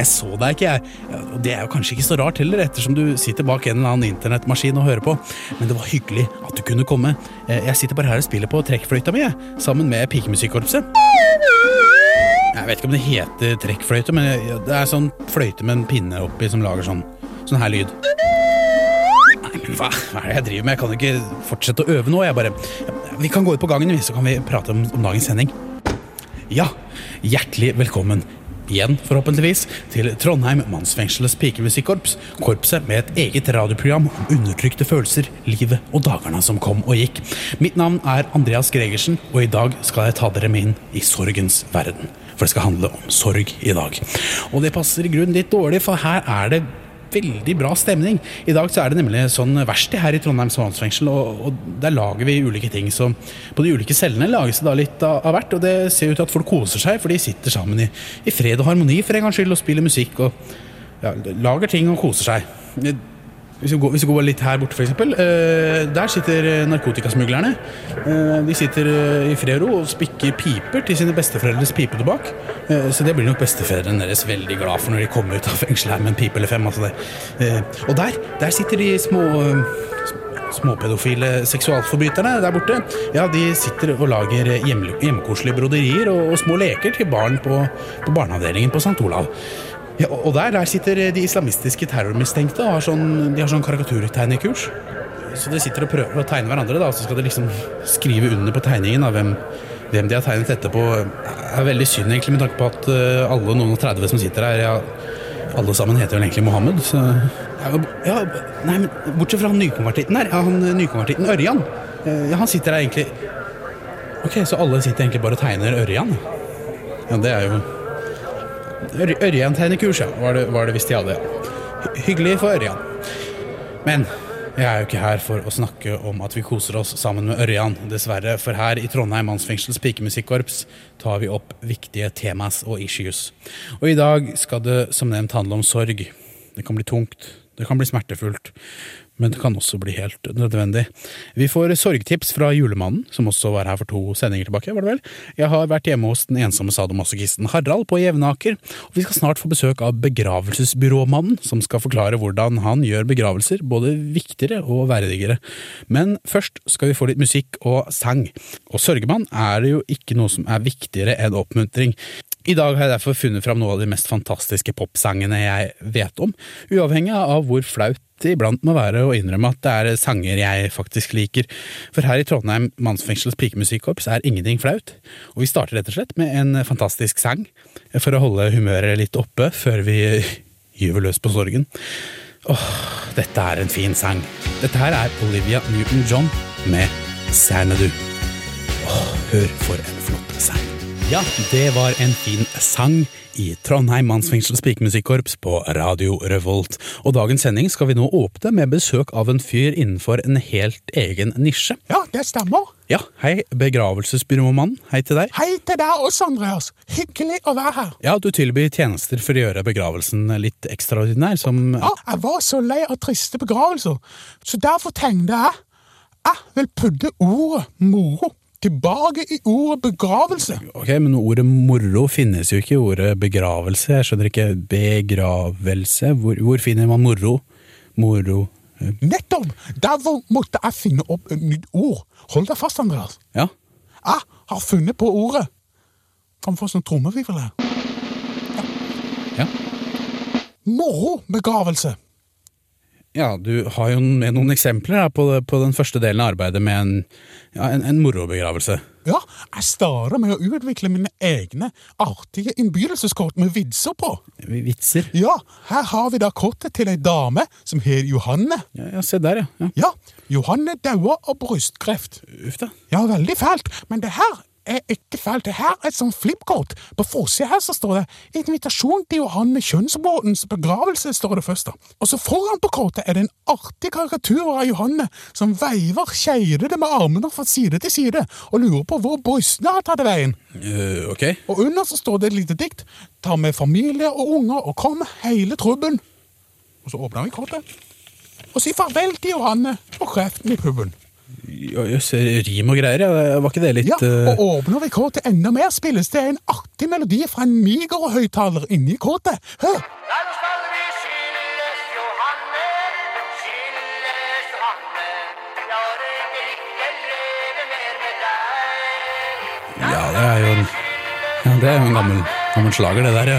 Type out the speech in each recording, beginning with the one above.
jeg så deg ikke, jeg. Og det er jo kanskje ikke så rart heller, ettersom du sitter bak en eller annen internettmaskin og hører på. Men det var hyggelig at du kunne komme. Eh, Jeg sitter bare her og spiller på trekkfløyta mi, jeg, sammen med pikemusikkorpset. Jeg vet ikke om det heter trekkfløyte, men det er sånn fløyte med en pinne oppi som lager sånn, sånn her lyd. Hva, hva er det jeg driver med? Jeg kan ikke fortsette å øve nå. Jeg bare, vi kan gå ut på gangen, så kan vi prate om, om dagens sending. Ja, hjertelig velkommen igjen, forhåpentligvis, til Trondheim Mannsfengselets pikemusikkorps. Korpset med et eget radioprogram om undertrykte følelser, livet og dagene som kom og gikk. Mitt navn er Andreas Gregersen, og i dag skal jeg ta dere med inn i sorgens verden. For det skal handle om sorg i dag. Og det passer i grunnen litt dårlig, for her er det veldig bra stemning. I dag så er det nemlig sånn verksted her i Trondheims Svansfengsel, og, og der lager vi ulike ting. Så på de ulike cellene lages det da litt av, av hvert, og det ser ut til at folk koser seg, for de sitter sammen i, i fred og harmoni for en gangs skyld og spiller musikk og ja, lager ting og koser seg. Hvis vi går, hvis vi går litt her borte, eksempel. Eh, der sitter eh, narkotikasmuglerne. Eh, de sitter eh, i fred og ro og spikker piper til sine besteforeldres pipetobakk. Eh, så det blir nok besteforeldrene deres veldig glad for når de kommer ut av fengselet her med en pipe eller fem. Altså. Eh, og der, der sitter de små eh, Småpedofile seksualforbryterne der borte Ja, de sitter og lager hjemme, hjemmekoselige broderier og, og små leker til barn på, på barneavdelingen på St. Olav. Ja, og der, der sitter de islamistiske terrormistenkte og har sånn, de har sånn karikaturtegnekurs. Så de sitter og prøver å tegne hverandre, da, og så skal de liksom skrive under på tegningen av hvem, hvem de har tegnet etterpå. Det er veldig synd egentlig med tanke på at eh, alle noen og 30 som sitter her, ja, alle sammen heter vel egentlig Mohammed. Så, ja, nei, men bortsett fra han nykonvertitten her, ja, han nykonvertitten Ørjan. Eh, Ja, han sitter her egentlig Ok, så alle sitter egentlig bare og tegner Ørjan? Ja, det er jo Ør Ørjan-tegnekurs, ja, var det, var det hvis de hadde. hyggelig for Ørjan. Men jeg er jo ikke her for å snakke om at vi koser oss sammen med Ørjan, dessverre. For her i Trondheim Mannsfengsels pikemusikkorps tar vi opp viktige temas og issues. Og i dag skal det som nevnt handle om sorg. Det kan bli tungt, det kan bli smertefullt, men det kan også bli helt nødvendig. Vi får sorgtips fra julemannen, som også var her for to sendinger tilbake. var det vel? Jeg har vært hjemme hos den ensomme sadomasochisten Harald på Jevnaker, og vi skal snart få besøk av begravelsesbyråmannen, som skal forklare hvordan han gjør begravelser både viktigere og verdigere. Men først skal vi få litt musikk og sang. Og sørgemann er det jo ikke noe som er viktigere enn oppmuntring. I dag har jeg derfor funnet fram noe av de mest fantastiske popsangene jeg vet om, uavhengig av hvor flaut det iblant må være å innrømme at det er sanger jeg faktisk liker. For her i Trondheim Mannsfengsels pikemusikkorps er ingenting flaut, og vi starter rett og slett med en fantastisk sang for å holde humøret litt oppe før vi gyver løs på sorgen. Åh, dette er en fin sang. Dette her er Olivia Newton-John med Xanadu. Åh, hør for en flott sang. Ja, det var en fin sang i Trondheim Mannsfengsels pikemusikkorps på Radio Revolt. Og dagens sending skal vi nå åpne med besøk av en fyr innenfor en helt egen nisje. Ja, det stemmer. Ja, hei, begravelsesbyråmannen. Hei til deg. Hei til deg også, Andreas. Hyggelig å være her. Ja, du tilbyr tjenester for å gjøre begravelsen litt ekstraordinær, som Ja, jeg var så lei av triste begravelser, så derfor tenkte jeg jeg vil putte ordet moro tilbake i ordet begravelse. Ok, men ordet moro finnes jo ikke i ordet begravelse. Jeg skjønner ikke. Begravelse? Hvor, hvor finner man moro? Moro eh, Nettopp! Derfor måtte jeg finne opp et nytt ord. Hold deg fast, Andreas. Ja. Jeg har funnet på ordet. Kan få sånn trommevirvel her. ja. Morobegravelse. Ja, du har jo med noen eksempler på, på den første delen av arbeidet med en, ja, en, en morobegravelse. Ja, jeg starta med å utvikle mine egne artige innbydelseskort med vitser på. Vitser. Ja, her har vi da kortet til ei dame som heter Johanne. Ja, ja, se der, ja. ja. Ja, Johanne daua av brystkreft. Uff da. Ja, veldig fælt, men det her er ikke feil. Det her er et sånn flipkort. På forsida her så står det 'Invitasjon til Johanne Kjønnsbråtens begravelse', står det først. da. Og så foran på kortet er det en artig karikatur av Johanne som veiver skeidete med armene fra side til side og lurer på hvor brystene har tatt veien. Uh, ok. Og under så står det et lite dikt. Ta med familie og unger og kom hele trubben. Og så åpner vi kortet. Og si farvel til Johanne og kreften i puben. Ja, Jøss, rim og greier, ja. Var ikke det litt Ja, eh, og åpner vi kortet enda mer, spilles det en artig melodi fra en migerhøyttaler inni kortet. Hør! Nei, skal vi skilles, Johanne, skilles, Hanne. Jeg orker ikke leve mer med deg. Ja, det er jo en, ja, det er jo en gammel, gammel slager, det der. Ja.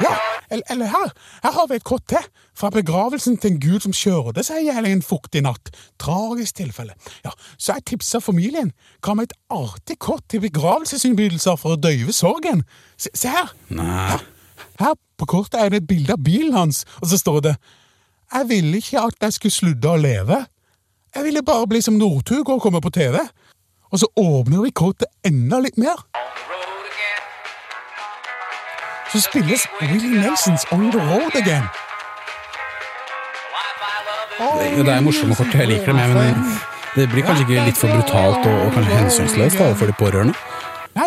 Ja, eller, eller her. Her har vi et kort til. Fra begravelsen til en gud som kjørte seg i hjel en fuktig natt. Tragisk tilfelle. Ja, Så jeg tipsa familien. Hva med et artig kort til begravelsesinnbydelser for å døyve sorgen? Se, se her. Nei. Her på kortet er det et bilde av bilen hans, og så står det Jeg ville ikke at jeg skulle slutte å leve. Jeg ville bare bli som Northug og komme på TV. Og så åpner vi kortet enda litt mer. Så spilles Willie Nelsons On The Road Again. Det, er morsomme kort, jeg liker dem, men det blir kanskje ikke litt for brutalt og, og kanskje hensynsløst da, for de pårørende?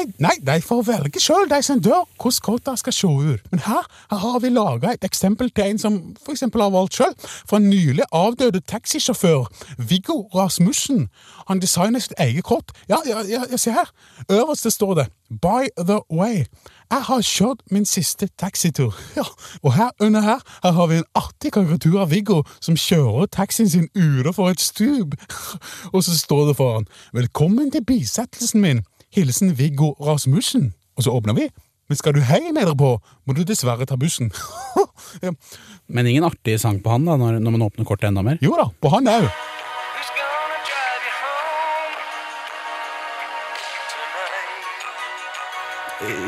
Nei, nei, de får velge sjøl, de som dør, hvordan kåta skal se ut. Men her, her har vi laga et eksempel til en som for eksempel har valgt sjøl. fra en nylig avdøde taxisjåfør, Viggo Rasmussen. Han designer sitt eget kort. Ja, ja, ja, se her. Øverst står det By the way. Jeg har kjørt min siste taxitur. Ja, og her under her, her har vi en artig karikatur av Viggo som kjører taxien sin utenfor et stup. Og så står det foran Velkommen til bisettelsen min. Hilsen Viggo Rasmussen. Og så åpner vi. Men skal du hjem etterpå, må du dessverre ta bussen. ja. Men ingen artig sang på han da, når, når man åpner kortet enda mer? Jo da, på han òg.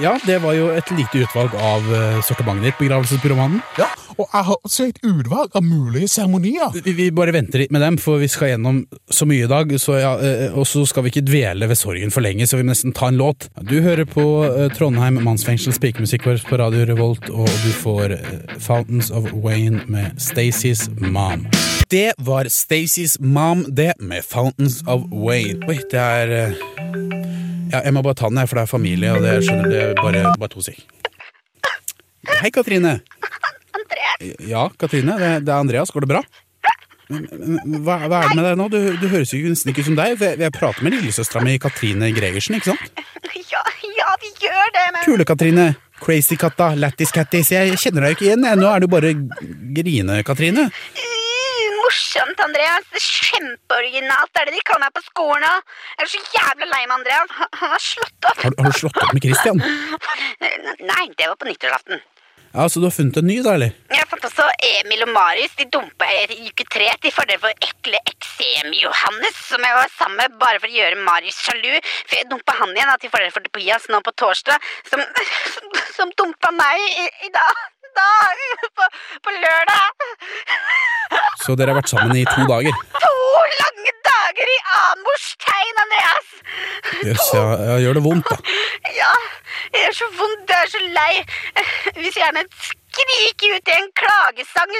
Ja, det var jo et lite utvalg av uh, sortimentet begravelsesbyråmannen. Ja, og jeg har også et utvalg av mulige seremonier. Vi, vi bare venter litt med dem, for vi skal gjennom så mye i dag, så ja, eh, og så skal vi ikke dvele ved sorgen for lenge, så vi må nesten ta en låt. Du hører på eh, Trondheim mannsfengsel pikemusikkorps på Radio Revolt, og du får eh, Fountains of Wayne med Stacey's Mom. Det var Stacey's Mom, det, med Fountains of Wayne. Oi, det er eh, Ja, jeg må bare ta den her, for det er familie, og det skjønner det er bare, bare to sek. Hei, Katrine. André, Ja, Katrine, det, det er Andreas. Går det bra? Hva, hva er det med deg nå? Du, du høres jo nesten ikke ut som deg. Jeg, jeg prater med lillesøstera mi Katrine Gregersen, ikke sant? ja, ja, vi gjør det, men Kule-Katrine. Crazy-katta. Lattis-cattis. Jeg kjenner deg jo ikke igjen. Nå er du bare Grine-Katrine. Morsomt, Andreas. Kjempeoriginalt er det de kaller meg på skolen òg. Jeg er så jævla lei meg, Andreas. Han- har slått opp. Har, har du slått opp med Christian? Nei, det var på nyttårsaften. Ja, Så du har funnet en ny, da, eller? Jeg fant også Emil og Marius. De dumpa i uke tre til fordel for ekle eksem-Johannes, som jeg var sammen med bare for å gjøre Marius sjalu. For jeg dumpa han igjen da, til fordel for Tobias nå på torsdag, som, som, som dumpa meg i, i dag. Da, på, på lørdag. Så dere har vært sammen i to dager? To lange dager i Amorstegn, Andreas! Jøss, ja, ja, gjør det vondt, da. Ja, det er så vondt, jeg er så lei. Vi vil gjerne skrike ut i en klagesang,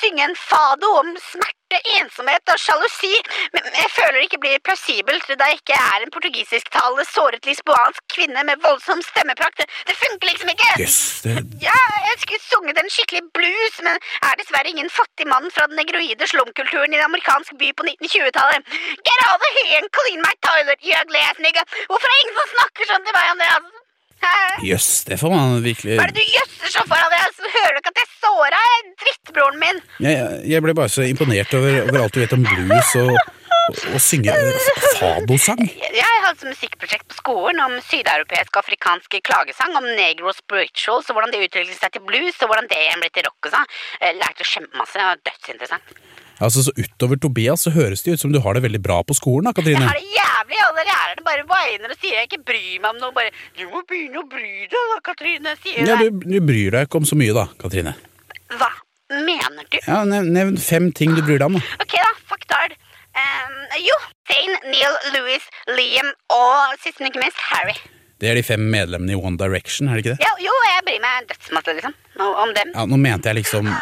synge en fado om smerte, ensomhet og sjalusi, men jeg føler det ikke blir plausibelt da jeg ikke er en portugisisktalende, såret lisboansk kvinne med voldsom stemmeprakt. Det, det funker liksom ikke! Yes, det Ja, jeg skulle sunget en skikkelig blues, men er dessverre ingen fattig mann fra den negroide slumkulturen i en amerikansk by på 1920-tallet. Get over here and clean my toilet, you ugly ass nigga! Hvorfor er det ingen som snakker sånn til meg? Hæ? Jøss, det får man virkelig Hva er det du jøsser så foran deg? Så Hører du ikke at jeg såra drittbroren min? jeg, jeg ble bare så imponert over, over alt du vet om blues og, og, og synge eh, fadosang. Jeg hadde musikkprosjekt på skolen om sydeuropeisk og afrikansk klagesang, om negro spirituals, og hvordan det utviklet seg til blues, og hvordan det ble til rock og sånn. Jeg Lærte kjempemasse, det var dødsinteressant. Altså, så Utover Tobias så høres det ut som du har det veldig bra på skolen, da, Katrine. Jeg har det jævlig, alle lærerne bare whiner og sier jeg ikke bryr meg om noe, bare Du må begynne å bry deg da, Katrine, sier Ja, du, du bryr deg ikke om så mye, da, Katrine. Hva mener du? Ja, Nevn fem ting du bryr deg om. da. Ok da, fuck dard. Um, jo, Zane, Neil, Louis, Liam og sist, men ikke minst Harry. Det er de fem medlemmene i One Direction, er det ikke det? Ja, jo, jeg bryr meg dødsmasse liksom, om om dem. Ja, Nå mente jeg liksom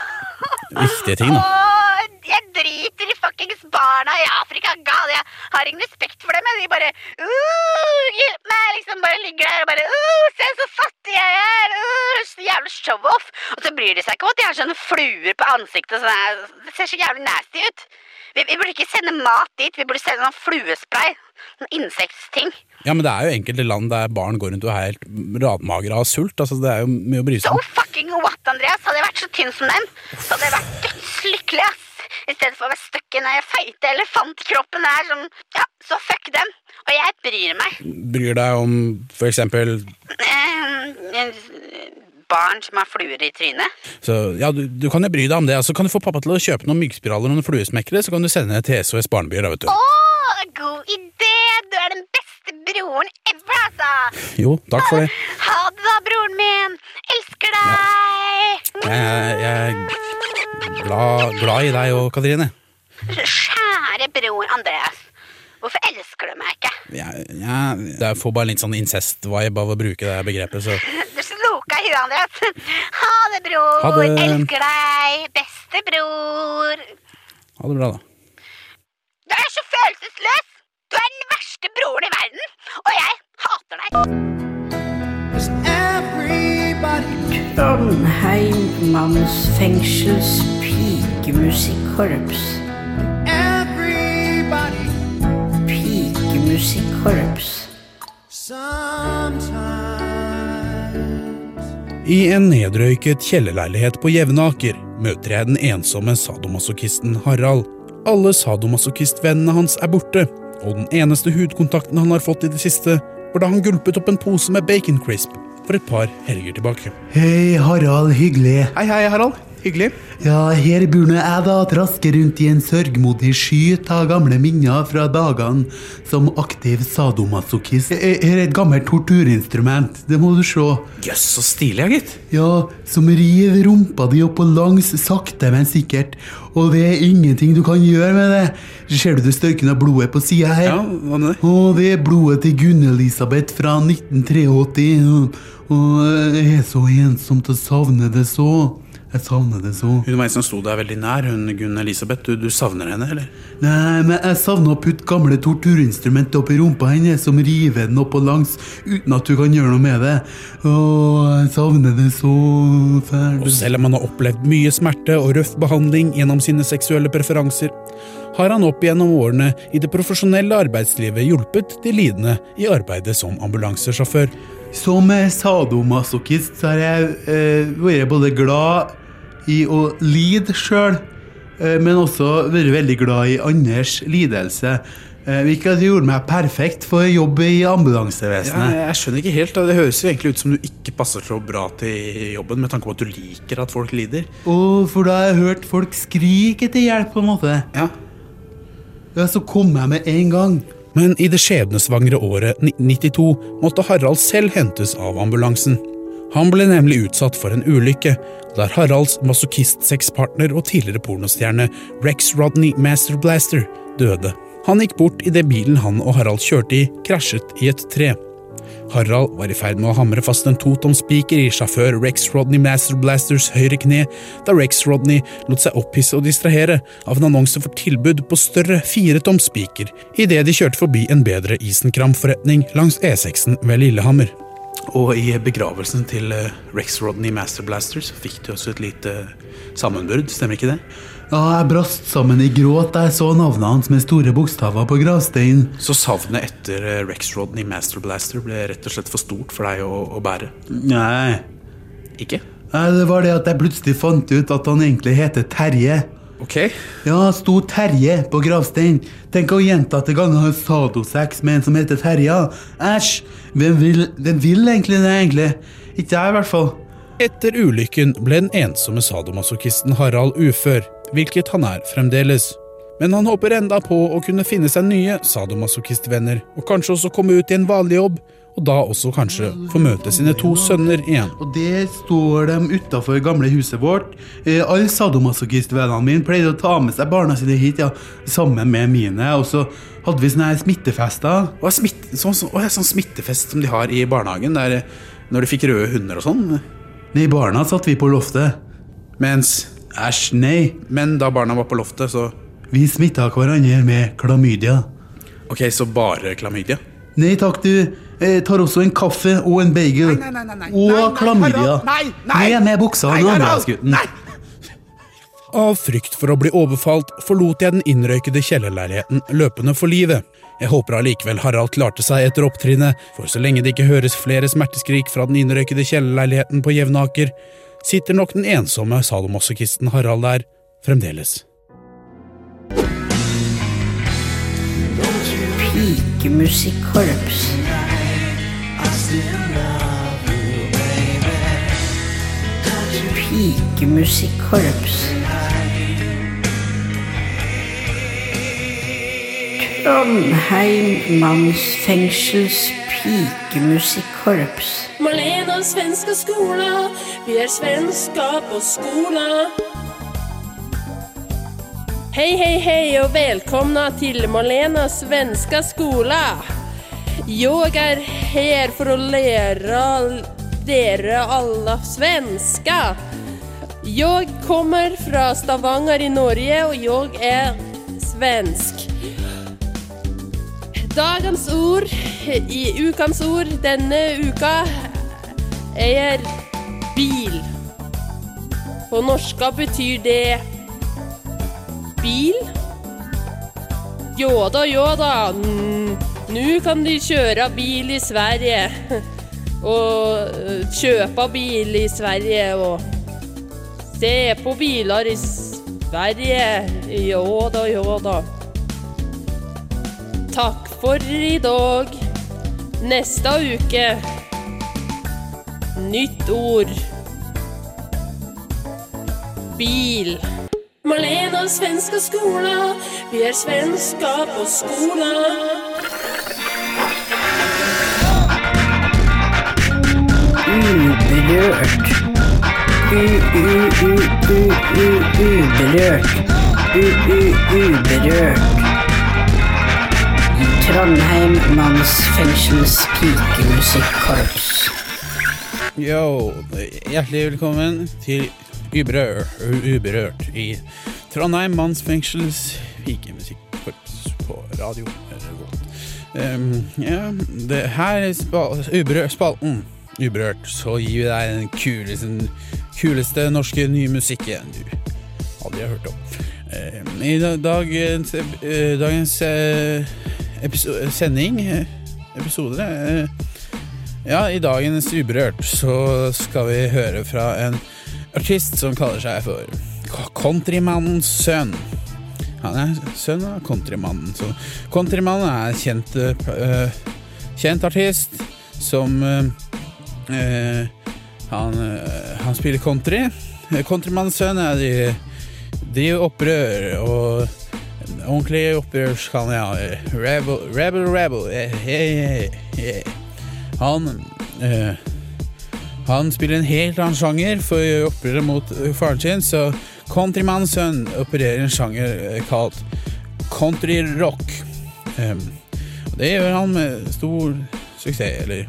viktige ting, da. Åh, jeg driter i fuckings barna i Afrika. Gal, jeg har ingen respekt for dem. Jeg. De bare uh, Hjelp meg! Liksom bare ligger der og bare uh, Se så fattig jeg er! Uh, så jævlig show-off. Og så bryr de seg ikke om at de har sånne fluer på ansiktet. Sånn det ser så jævlig nasty ut. Vi, vi burde ikke sende mat dit. Vi burde sende noen fluespray. Noen insektting. Ja, men det er jo enkelte land der barn går rundt og er helt radmagre av sult. Altså, Det er jo mye å bry seg So om. fucking what, Andreas? Hadde jeg vært så tynn som dem, så hadde jeg vært dødslykkelig, ass. I stedet for å være stuck i den feite elefantkroppen der som Ja, så fuck dem. Og jeg bryr meg. Bryr deg om for eksempel Eh, barn som har fluer i trynet. så, Ja, du, du kan jo bry deg om det. Altså, kan du få pappa til å kjøpe noen myggspiraler og noen fluesmekkere, så kan du sende det til SOS Barnebyer, da, vet du. Å, god idé! Du er den beste broren ever, altså. Jo, takk for det. Ha det da, broren min. Elsker deg. Jeg, jeg er glad, glad i deg og Katrine. Kjære bror Andreas. Hvorfor elsker du meg ikke? Jeg, ja, jeg får bare litt sånn incest-vibe av å bruke det begrepet, så Du sloka huet, Andreas. Ha det, bror. Ha det. Elsker deg. Beste bror. ha det bra, da. Du er så følelsesløs. Du er den verste broren i verden. Og jeg hater deg. Trondheimmanns fengsels pikemusikkorps. Pikemusikkorps. I en nedrøyket kjellerleilighet på Jevnaker møter jeg den ensomme sadomasochisten Harald. Alle sadomasochistvennene hans er borte, og den eneste hudkontakten han har fått i det siste, var da han gulpet opp en pose med bacon crisp for et par helger tilbake. Hei, Harald. Hyggelig. Hei, hei, Harald. Hyggelig. Ja, her burde jeg da traske rundt i en sørgmodig sky av gamle minner fra dagene som aktiv sadomasochist. Her er et gammelt torturinstrument, det må du se. Jøss, så stilig, ja, gitt. Ja, som river rumpa di opp og langs sakte, men sikkert. Og det er ingenting du kan gjøre med det. Ser du det størkende blodet på sida her? Ja, hva med det? Å, det er blodet til Gunn-Elisabeth fra 1983. Og det er så ensomt å savne det så. Jeg savner det så. Hun var en som sto deg veldig nær, hun Gunn Elisabeth. Du, du savner henne, eller? Nei, men jeg savner å putte gamle torturinstrumenter i rumpa hennes, som river den opp og langs, uten at du kan gjøre noe med det. Å, jeg savner det så fælt. Og selv om han har opplevd mye smerte og røff behandling gjennom sine seksuelle preferanser, har han opp gjennom årene i det profesjonelle arbeidslivet hjulpet de lidende i arbeidet som ambulansesjåfør. Som sadomasochist har jeg eh, vært både glad i å lide sjøl, eh, men også være veldig glad i andres lidelse. Eh, Hvilket gjorde meg perfekt for jobb i ambulansevesenet. jeg skjønner ikke helt. Det høres jo egentlig ut som du ikke passer så bra til jobben, med tanke på at du liker at folk lider. Og for da har jeg hørt folk skrike etter hjelp, på en måte. Ja. Ja, så kom jeg med en gang. Men i det skjebnesvangre året 1992 måtte Harald selv hentes av ambulansen. Han ble nemlig utsatt for en ulykke, der Haralds masochistsexpartner og tidligere pornostjerne Rex Rodney Master Blaster døde. Han gikk bort idet bilen han og Harald kjørte i, krasjet i et tre. Harald var i ferd med å hamre fast en totoms spiker i sjåfør Rex Rodney Master Blasters høyre kne da Rex Rodney lot seg opphisse og distrahere av en annonse for tilbud på større firetoms spiker idet de kjørte forbi en bedre Isenkram-forretning langs E6-en ved Lillehammer. Og i begravelsen til eh, Rex Rodney Master Blaster så fikk de også et lite sammenbrudd, stemmer ikke det? Ja, jeg brast sammen i gråt da jeg så navnet hans med store bokstaver på gravsteinen. Så savnet etter eh, Rex Rodney Master Blaster ble rett og slett for stort for deg å, å bære? Nei. Ikke? Nei, det var det at jeg plutselig fant ut at han egentlig heter Terje. Ok. Ja, sto Terje på gravsteinen. Tenk å gjentatte ganger ha sadosex med en som heter Terje. Æsj! Hvem vil, hvem vil egentlig det, egentlig? Ikke jeg, i hvert fall. Etter ulykken ble den ensomme sadomasochisten Harald ufør, hvilket han er fremdeles. Men han håper enda på å kunne finne seg nye sadomasochistvenner, og kanskje også komme ut i en vanlig jobb, og da også kanskje få møte sine to sønner igjen. Og der står de utafor gamle huset vårt. Eh, Alle sadomasochistvennene mine pleide å ta med seg barna sine hit ja, sammen med mine. Og så hadde vi sånne her smittefester. Er smitt, sånn, sånn, å, sånn smittefest som de har i barnehagen, der, når de fikk røde hunder og sånn. Nei, barna satt vi på loftet. Mens Æsj, nei. Men da barna var på loftet, så Vi smitta hverandre med klamydia. Ok, så bare klamydia? Nei takk, du. Jeg tar også en kaffe og en bagel. Nei, nei, nei, nei. Og klamydia. Ned med buksa, nei. Av frykt for å bli overfalt forlot jeg den innrøykede kjellerleiligheten løpende for livet. Jeg håper allikevel Harald klarte seg etter opptrinnet, for så lenge det ikke høres flere smerteskrik fra den innrøykede kjellerleiligheten på Jevnaker, sitter nok den ensomme salomossokisten Harald der fremdeles. Pikemusikkorps. Pikemusikkorps. Trondheim mannsfengsels pikemusikkorps. Malena svenska skola, vi er svenska på skola. Hei, hei, hei, og velkomna til Malenas svenska skola. Jag er her for å lære dere alle svenska. Jeg kommer fra Stavanger i Norge og jeg er svensk. Dagens ord i ukens ord denne uka er bil. På norska betyr det bil. Jo da, jo da. Mm, Nå kan de kjøre bil i Sverige. Og eh, kjøpe bil i Sverige og se på biler i Sverige. Jo da, jo da. Takk for i dag. Neste uke Nytt ord. Bil. Malena svenska skola, vi er svenska på skola. Uberørt. U-u-u-u-u-uberørt. U-u-uberørt. Trondheim mannsfengsels pikemusikkorps. Yo, hjertelig velkommen til Uberør, Uberørt i Trondheim mannsfengsels pikemusikkorps på radio Um, ja, det her er spa- Uberør, spalten Uberørt, så gir vi deg den kuleste, kuleste norske nye musikken du aldri har hørt om. Um, I da- dagens, eh, eh, sending, eh, episode eh, ja, i dagens Uberørt så skal vi høre fra en artist som kaller seg for Countrymannens sønn. Han er sønn av Countrymannen. Så Countrymannen er en kjent, eh, kjent artist som eh, eh, han, eh, han spiller country. Eh, Countrymannens sønn er de de opprør og ordentlig opprørskan, ja. Rebel, rebel, rebel. Yeah, yeah, yeah. Han uh, Han spiller en helt annen sjanger for å gjøre opprøret mot eh, faren sin, så Countrymannens sønn opererer en sjanger eh, kalt countryrock. Um, det gjør han med stor suksess, eller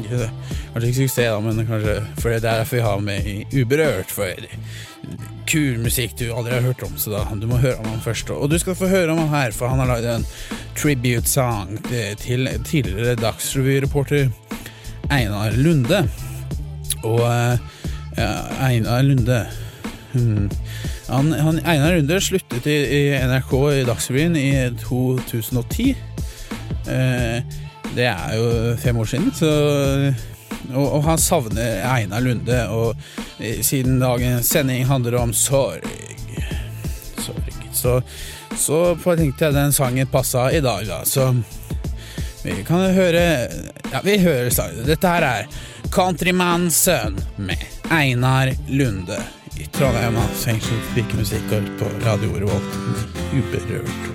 ikke kanskje ikke suksess, da, men kanskje for det er derfor vi har med i Uberørt. For kul musikk du aldri har hørt om, så da du må høre om han først. Og du skal få høre om han her, for han har lagd en tribute song til tidligere Dagsrevy-reporter Einar Lunde. Og eh, ja, Einar Lunde hmm. han, han, Einar Lunde sluttet i, i NRK i Dagsrevyen i 2010. Eh, det er jo fem år siden, så og, og han savner Einar Lunde, og eh, siden dagens sending handler om sorg Sorg. Så, så tenkte jeg den sangen passa i dag, da. Så vi kan høre Ja, vi hører sangen. Dette her er Countryman's sønn med Einar Lunde i Trondheim fengsel pikemusikk på Radio Revolt. Uberørt.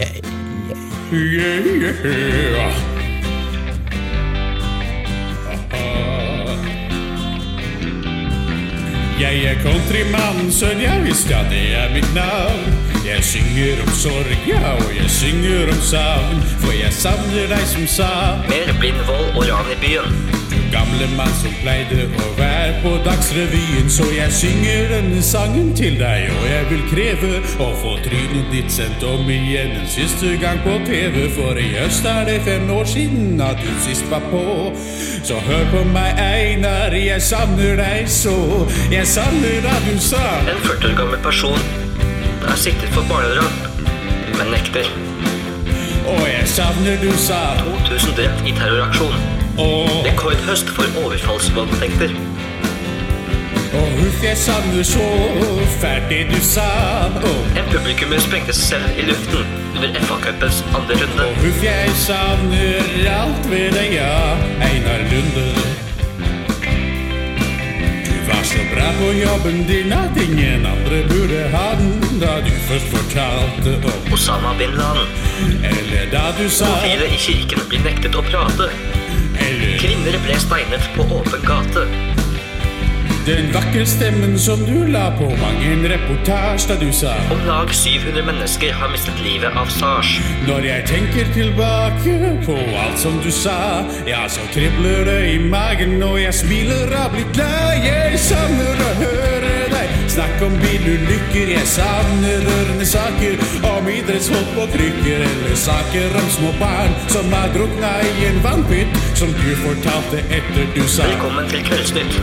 Yeah, yeah. Yeah, yeah. Jeg er countrymannens sønn, ja visst ja, det er mitt navn. Jeg synger om sorg, ja, og jeg synger om savn. For jeg savner deg som sa, Mer blind vold og ran i byen. Gamle mann som pleide å være på Dagsrevyen. Så jeg synger denne sangen til deg, og jeg vil kreve å få trynet ditt sendt om igjen en siste gang på TV. For i høst er det fem år siden at du sist var på. Så hør på meg, Einar, jeg savner deg så. Jeg savner da du sa En 40 år gammel person er siktet for barnedrap, men nekter. Og jeg savner du sa 2000 drept i terroraksjon. Og, Rekordhøst for overfallsvoldtekter. og huff, jeg savner så fælt det du sa. Oh. En publikummer sprengte seg selv i luften under FA-cupens andre runde. og huff, jeg savner alt ved deg, ja, Einar Lunde. Du var så bra på jobben din at ingen andre burde ha den da du først fortalte om Osama bin Laden. Eller da du sa Homofile i kirken blir nektet å prate. Kvinner ble steinet på åpen gate. den vakre stemmen som du la på mange en reportasje da du sa Om lag 700 mennesker har mistet livet av SARS. Når jeg tenker tilbake på alt som du sa, ja, så kribler det i magen, og jeg smiler av blitt glad. Jeg savner å høre deg snakke om bilulykker. Jeg savner rørende saker om idrettsfolk på krykker, eller saker om små barn som har drukna i en vannpytt, som du fortalte etter du sa. Velkommen til Kveldsnytt.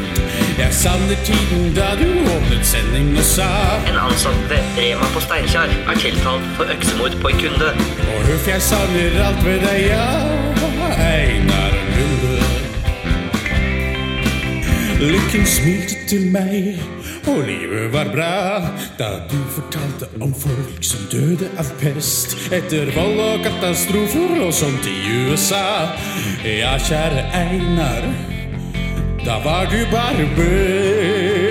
Jeg savner tiden da du åpnet sending og sa En ansatt ved Rema på Steinkjer er tiltalt for øksemord på en kunde. Og huff, jeg savner alt ved deg, ja, Einar Lunde. Lykken smilte til meg, og livet var bra da du fortalte om folk som døde av pest etter vold og katastrofer og sånt i USA. Ja, kjære Einar, da var du bare best.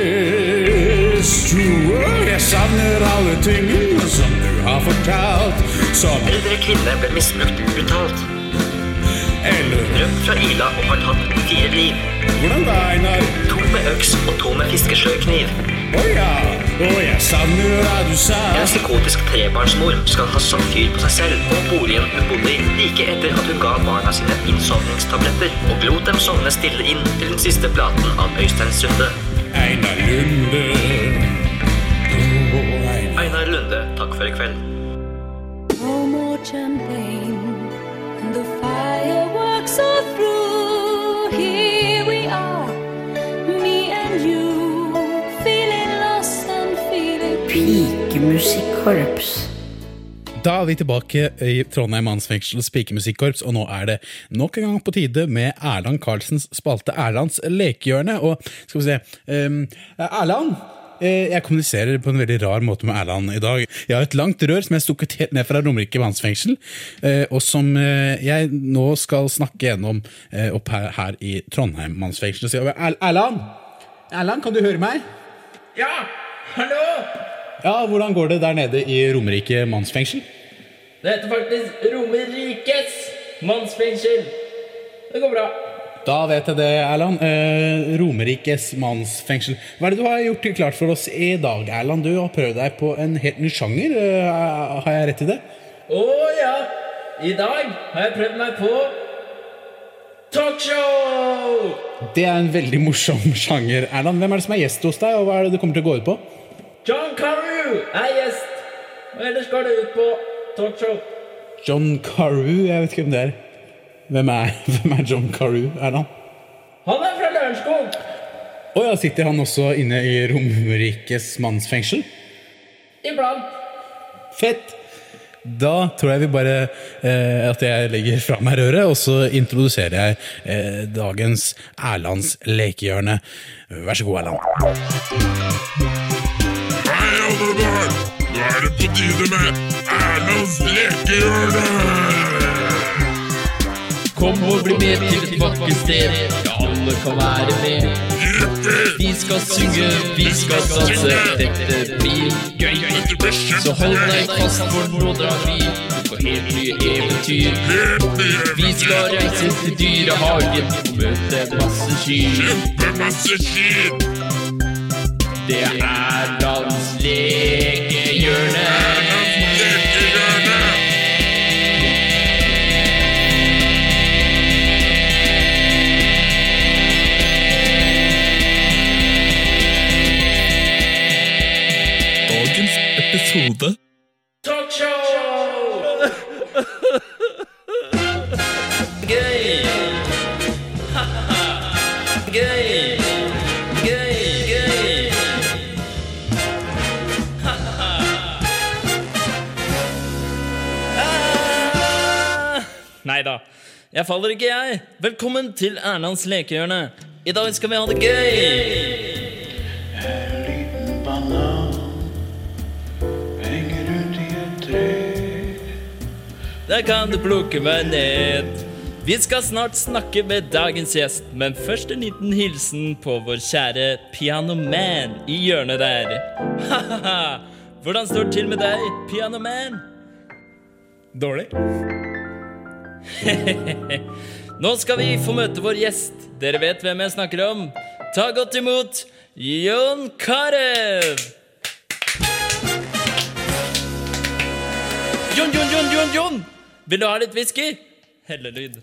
Jeg savner alle tingene som du har fortalt, som Eldre kvinne ble misbrukt brutalt. Eller Rømt fra Ila og har tatt fire liv. Hvordan da, Einar? To med øks og to med fiskesløkniv. Å ja, å jeg savner hva du sa. En psykotisk trebarnsmor skal ha satt fyr på seg selv og boligen hun bodde i like etter at hun ga barna sine innsovningstabletter og lot dem sovne stille inn til den siste platen av Øystein Sunde. Einar Lunde. Oh, Einar. Einar Lunde, takk for i kveld. No more champagne, and the fireworks are through. Pikemusikkorps. Da er vi tilbake i Trondheim Mannsfengsels spikermusikkorps, og nå er det nok en gang på tide med Erland Karlsens spalte Erlands lekehjørne. Og skal vi se um, Erland! eh, Jeg kommuniserer på en veldig rar måte med Erland i dag. Jeg har et langt rør som er stukket helt ned fra Romerike mannsfengsel, eh, og som eh, jeg nå skal snakke gjennom opp her, her i Trondheim mannsfengsel. Så jeg- Er- Erland! Erland, kan du høre meg? Ja, hallo! Ja, Hvordan går det der nede i Romerike mannsfengsel? Det heter faktisk Romerikes mannsfengsel. Det går bra. Da vet jeg det, Erland. Eh, Romerikes mannsfengsel. Hva er det du har gjort klart for oss i dag, Erland? Du har prøvd deg på en helt ny sjanger. Eh, har jeg rett i det? Å ja, i dag har jeg prøvd meg på talkshow! Det er en veldig morsom sjanger. Erland, hvem er det som er gjest hos deg, og hva er det det kommer til å gå ut på? John Carew er gjest, og ellers går det ut på talkshow. John Carew? Jeg vet ikke hvem det er. Hvem er, hvem er John Carew, Erland? Han er fra Lørenskog. Å ja, sitter han også inne i Romerikes mannsfengsel? Iblant. Fett! Da tror jeg vi bare eh, at jeg legger fra meg røret, og så introduserer jeg eh, dagens Erlands lekehjørne. Vær så god, Erland. Er det på tide med Erlands lekehjørne! Kom og bli med til et vakkert sted. Ja, alle kan være med. Vi skal synge, vi skal danse. Dette blir gøy. Så hold deg fast, for nå drar vi på helt nye eventyr. Vi skal reise til dyrehagen og møte masse kyr. Kjempemasse! Det er Erlands lekehjørne. Episode! Gøy! Gøy! Gøy, gøy! Nei da, jeg faller ikke, jeg. Velkommen til Erlands lekehjørne. I dag skal vi ha det gøy! Der kan du plukke meg ned. Vi skal snart snakke med dagens gjest, men først en liten hilsen på vår kjære Pianoman i hjørnet der. Ha-ha-ha! Hvordan står det til med deg, Pianoman? Dårlig. Nå skal vi få møte vår gjest. Dere vet hvem jeg snakker om. Ta godt imot Jon Carew! Jon, Jon, Jon, Jon, Jon! Vil du ha litt whisky? Hellelyd.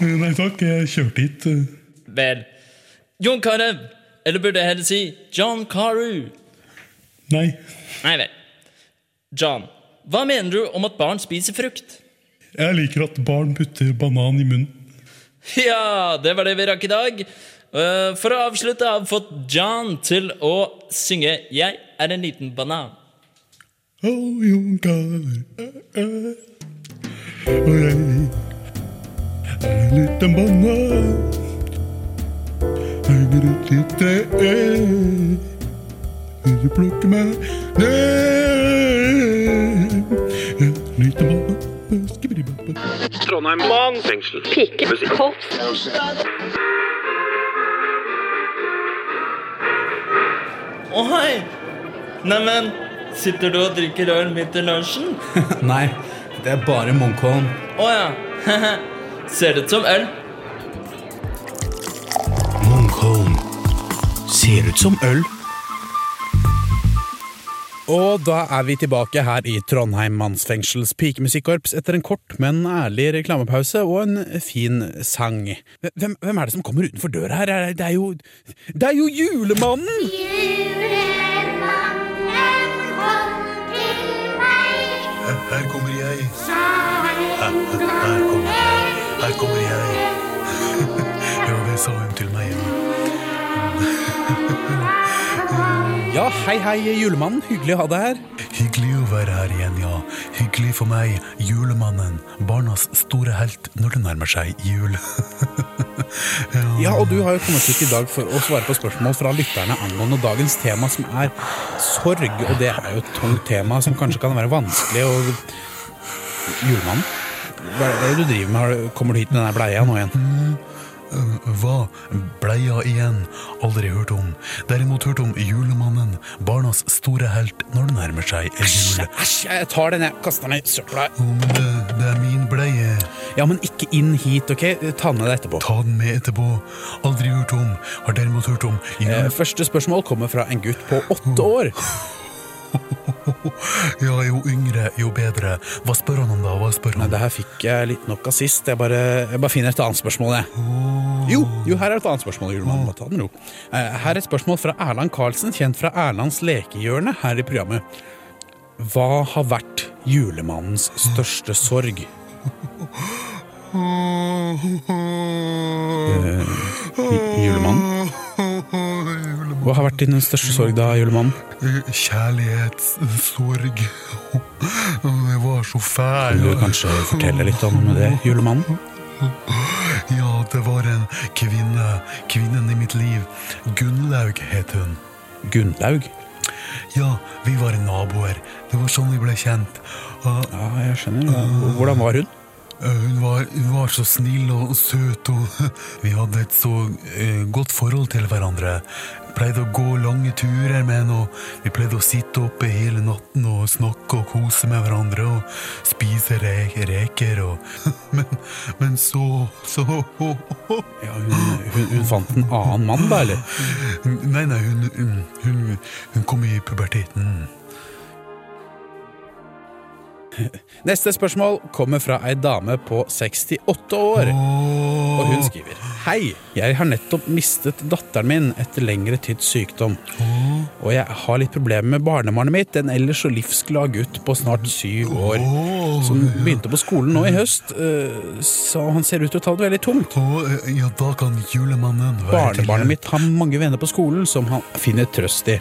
Nei takk, jeg kjørte hit. Vel. Jon Carew. Eller burde jeg heller si John Carew? Nei. Nei vel. John, hva mener du om at barn spiser frukt? Jeg liker at barn putter banan i munnen. Ja, det var det vi rakk i dag. Eh, For å avslutte har vi fått John til å synge 'Jeg er en liten banan'. Oh, Jon Carew, eh, eh. Og jeg er en liten banan. Henger ut i treet. Vil du plukke meg ned? Jeg er en liten banan. Trondheim mannsfengsel. Pikemusikk. Å hei! Neimen, sitter du og drikker øl midt i lunsjen? Nei, det er bare Munkholm. Å ja. Ser ut som øl? Munkholm. Ser ut som øl. Og da er vi tilbake her i Trondheim mannsfengsels pikemusikkorps etter en kort, men ærlig reklamepause og en fin sang. Hvem, hvem er det som kommer utenfor døra her? Er- Det er jo Det er jo julemannen! Her kommer jeg. Her, her kommer jeg. Her kommer jeg. Ja, det sa hun til meg. Ja, hei hei, julemannen. Hyggelig å ha deg her. Hyggelig å være her igjen, ja. Hyggelig for meg, julemannen. Barnas store helt når det nærmer seg jul. Ja, og du har jo kommet hit i dag for å svare på spørsmål fra lytterne angående dagens tema, som er sorg. Og det er jo et tungt tema som kanskje kan være vanskelig å Julemannen? Hva er det du driver med? Kommer du hit med den bleia nå igjen? Øh, Hva? Bleia igjen? Aldri hørt om. Derimot hørt om julemannen, barnas store helt når det nærmer seg jul. Æsj, jeg tar den, jeg. Kaster den i søpla. Det, det er min bleie. Ja, men ikke inn hit, ok? Ta den med deg etterpå. Ta den med etterpå. Aldri hørt om. Har derimot hørt om Eh, jul... Første spørsmål kommer fra en gutt på åtte år. Ja, jo yngre, jo bedre. Hva spør han om da? Hva spør Nei, det her fikk jeg litt nok av sist. Jeg bare, jeg bare finner et annet spørsmål, jeg. Jo, jo, her er et annet spørsmål, Julemann. Ta den ro. Eh, Her er et spørsmål fra Erland Karlsen, kjent fra Erlands lekehjørne her i programmet. Hva har vært julemannens største sorg? Eh, julemannen? Hva har vært din største sorg da, julemannen? Kjærlighetssorg. Det var så fæl. Kan du kanskje fortelle litt om det, julemannen? Ja, det var en kvinne. Kvinnen i mitt liv. Gunnlaug het hun. Gunnlaug? Ja, vi var naboer. Det var sånn vi ble kjent. Ja, jeg skjønner. Hvordan var hun? Eh, Hun var, hun var så snill og søt, og vi hadde et så eh, godt forhold til hverandre. Pleide å gå lange turer med henne, og vi pleide å sitte oppe hele natten og snakke og kose med hverandre og spise re reker og Men, men så så Ja, hun, hun, hun fant en annen mann, da, eller? Nei, nei, hun, hun kom i puberteten. Neste spørsmål kommer fra ei dame på 68 år. Og hun skriver Hei, jeg har nettopp mistet datteren min etter lengre tids sykdom. Og jeg har litt problemer med barnebarnet mitt, en ellers så livsglad gutt på snart syv år. Som begynte på skolen nå i høst, eh, så han ser ut til å ta det veldig tungt. Ja, da kan julemannen være Barnebarnet mitt har mange venner på skolen som han finner trøst i.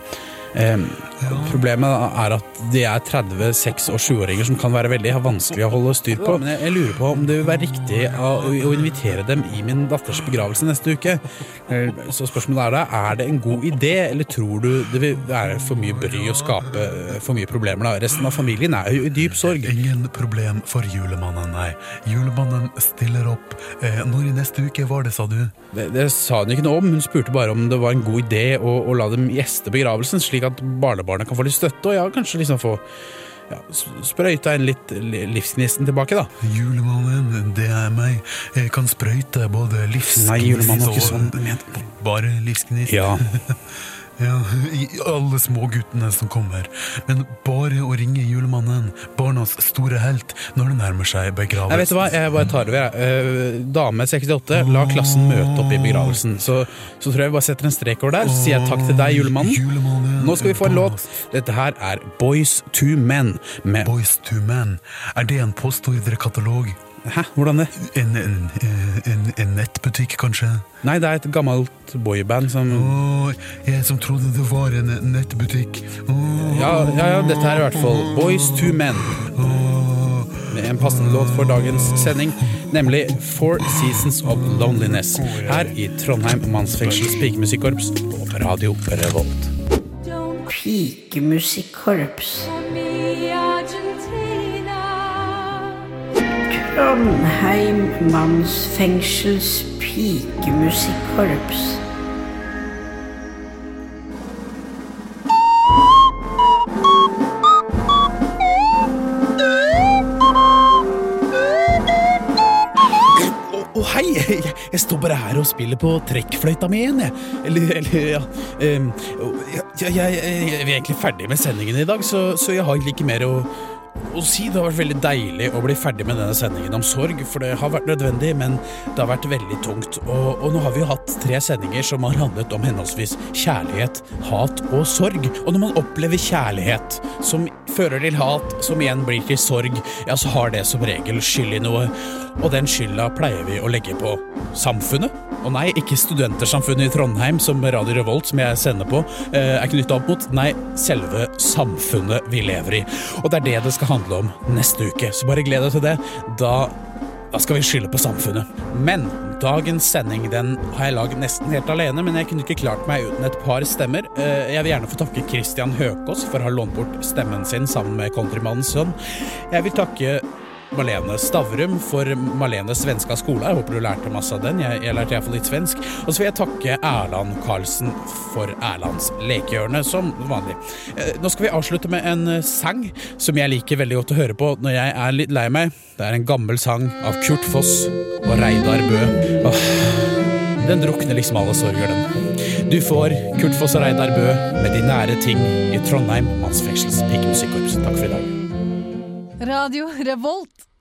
Eh, Problemet er at de er 30-, 6- og 7-åringer som kan være veldig vanskelig å holde styr på. Men jeg, jeg lurer på om det vil være riktig å, å invitere dem i min datters begravelse neste uke. Eh, Så spørsmålet er da, er det en god idé, eller tror du det vil være for mye bry og skape eh, for mye problemer? da? Resten av familien er jo i dyp sorg. Ingen problem for julemannen, nei. Julemannen stiller opp. Eh, når i neste uke var det, sa du? Det, det sa hun ikke noe om, hun spurte bare om det var en god idé å, å la dem gjeste begravelsen, slik at barnebarnet kan få litt støtte, og ja, kanskje liksom få ja, sprøyta inn litt li- livsgnisten tilbake, da. Julemannen, det er meg. Jeg kan sprøyte både livsgnist ikke og- sånn Bare livsgnist? Ja. ja, alle alle småguttene som kommer. Men bare å ringe julemannen, barnas store helt, når det nærmer seg begravelsen. Jeg vet du hva, jeg bare tar over. jeg. Eh, Dame 68, la klassen møte opp i begravelsen. Så, så tror jeg vi bare setter en strek over der. Så sier jeg takk til deg, julemannen. Nå skal vi få en låt. Dette her er Boys to Men. Med Boys to Men. Er det en postordrekatalog? Hæ, hvordan det? En, en, en, en nettbutikk, kanskje? Nei, det er et gammelt boyband som Åh, jeg som trodde det var en nettbutikk. Oh, ja, ja, ja, dette er i hvert fall Boys to Men. Med en passende låt for dagens sending, nemlig Four Seasons of Loneliness. Her i Trondheim mannsfengsels pikemusikkorps på Radio Revolt. Pikemusikkorps. Trondheim mannsfengsels pikemusikkorps. Hei! Jeg, står bare her og spiller på trekkfløyta mi igjen, jeg. Eller, eller ja og jeg, jeg, jeg, jeg er egentlig ferdig med sendingen i dag, så, så jeg har ikke mer å, å si. Det har vært veldig deilig å bli ferdig med denne sendingen om sorg, for det har vært nødvendig, men det har vært veldig tungt. Og, og nå har vi jo hatt tre sendinger som har handlet om henholdsvis kjærlighet, hat og sorg. Og når man opplever kjærlighet som fører til hat, som igjen blir til sorg, ja, så har det som regel skyld i noe. Og den skylda pleier vi å legge på samfunnet. Og nei, ikke Studentersamfunnet i Trondheim, som Radio Revolt, som jeg sender på, eh, er knytta opp mot. Nei, selve samfunnet vi lever i. Og det er det det skal handle om neste uke. Så bare gled deg til det. Da da skal vi skylde på samfunnet. Men dagens sending den har jeg lagd nesten helt alene, men jeg kunne ikke klart meg uten et par stemmer. Eh, Jeg vil gjerne få takke Christian Høkås for å ha lånt bort stemmen sin sammen med Countrymannens sønn. Jeg vil takke Malene Stavrum for Malene svenska skole. Jeg håper du lærte masse av den. Jeg, jeg lærte iallfall litt svensk. Og så vil jeg takke Erland Karlsen for Erlands lekehjørne, som vanlig. Eh, Nå skal vi avslutte med en eh, sang som jeg liker veldig godt å høre på når jeg er litt lei meg. Det er en gammel sang av Kurt Foss og Reidar Bø. Åh, den drukner liksom alle sorger, den. Du får Kurt Foss og Reidar Bø med De nære ting i Trondheim mannsfengsels pikemusikkorps. Takk for i dag. Radio Revolt.